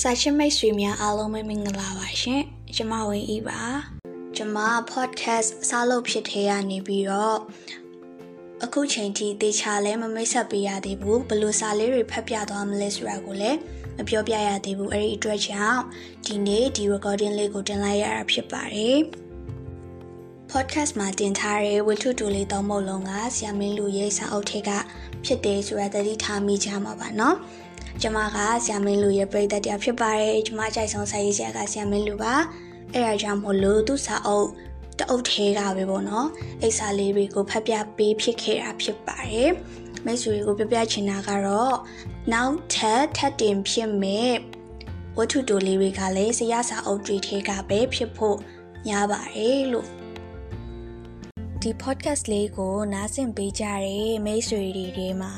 စာချစ်မိတ်ဆွေများအားလုံးပဲမင်္ဂလာပါရှင်ကျမဝင်းဤပါကျမ podcast စားလုပ်ဖြစ်သေးရနေပြီးတော့အခုချိန်ထိတေချာလဲမမိတ်ဆက်ပေးရသေးဘူးဘလို့စာလေးတွေဖတ်ပြသွားမလဲဆိုတာကိုလည်းမပြောပြရသေးဘူးအဲ့ဒီအတွက်ကြောင့်ဒီနေ့ဒီ recording လေးကိုတင်လိုက်ရတာဖြစ်ပါတယ် podcast မှာတင်ထားတဲ့ဝတ္ထုတူလေးသုံးပုဒ်လုံးကဆရာမင်းလူရဲ့စာအုပ်ထဲကဖြစ်တယ်ဆိုတာသတိထားမိကြမှာပါเကျွန်မကဆရာမင်းလူရဲ့ပရိသတ်တယောက်ဖြစ်ပါတယ်ကျွန်မကြိုက်ဆုံးဆရာကြီးဆရာကဆရာမင်းလူပါအဲ့ဒါကြောင့်မို့လို့သူ့စာအုပ်တအုပ်သေးတာပဲပေါ့နော်အိစာလေးတွေကိုဖတ်ပြပေးဖြစ်ခဲ့တာဖြစ်ပါတယ်မိတ်ဆွေတွေကိုပြပြချင်တာကတော့နောက်ထပ်ထပ်တင်ဖြစ်မဲ့ဝတ္ထုတိုလေးတွေကလည်းဆရာစာအုပ်တွေထဲကပဲဖြစ်ဖို့ရပါတယ်လို့ ဒီ podcast လေးကိုနားဆင်ပေးကြတဲ့မိတ်ဆွေတွေထဲမှာ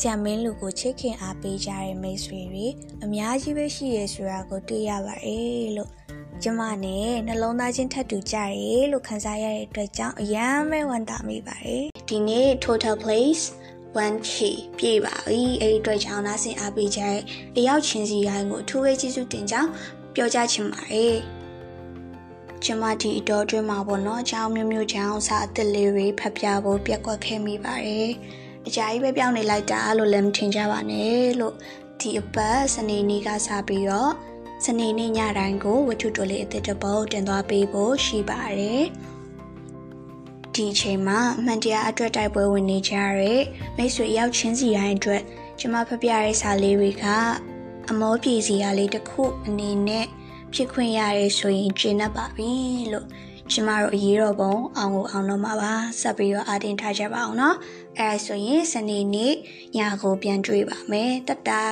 ဆ iam မင်းလူကိုချစ်ခင်အားပေးကြတဲ့မိတ်ဆွေတွေအများကြီးပဲရှိရဆိုတာကိုတွေ့ရပါတယ်လို့ကျမနဲ့နှလုံးသားချင်းထပ်တူကြတယ်လို့ခန်းစားရတဲ့အတွက်ကြောင့်အယမ်းပဲဝမ်းသာမိပါတယ်ဒီနေ့ total place 1k ပြည့်ပါပြီအဲ့ဒီအတွက်ကြောင့်နားဆင်အားပေးကြတဲ့အရောက်ချင်းစီရိုင်းကိုအထူးပဲကျေးဇူးတင်ကြောင်းပြောကြားချင်ပါတယ် ကျမဒီအတော်တွင်းမှာပေါ့နော်အကြောင်းမျိုးမျိုးကြောင့်စာအသစ်လေးတွေဖတ်ပြဖို့ပြက်ကွက်ခဲ့မိပါတယ်အကြာကြီးပဲပြောင်းနေလိုက်တာလို့လည်းမထင်ကြပါနဲ့လို့ဒီအပတ်စနေနေ့ကစပြီးတော့စနေနေ့ညတိုင်းကိုဝတ္ထုတိုလေးအသစ်တစ်ပုဒ်တင်သွားပေးဖို့ရှိပါတယ်ဒီအချိန်မှာအမှန်တရားအတွက်တိုက်ပွဲဝင်နေကြရတဲ့မိတ်ဆွေရောက်ချင်းစီတိုင်းအတွက်ကျမဖပြတဲ့စာလေးတွေကအမောပြေစီရလေးတစ်ခုအနေနဲ့ ဖြစ်ခွင့်ရတယ်ဆိုရင်ကျင့်တတ်ပါပြီလို့ကျမတို့အရေးတော်ပုံအောင်ကိုအောင်တော့မှာပါဆက်ပြီးတော့အတင်းထားကြပါအောင်เนาะအဲဆိုရင်စနေနေ့ညကိုပြန်တွေ့ပါမယ်တတ်တာ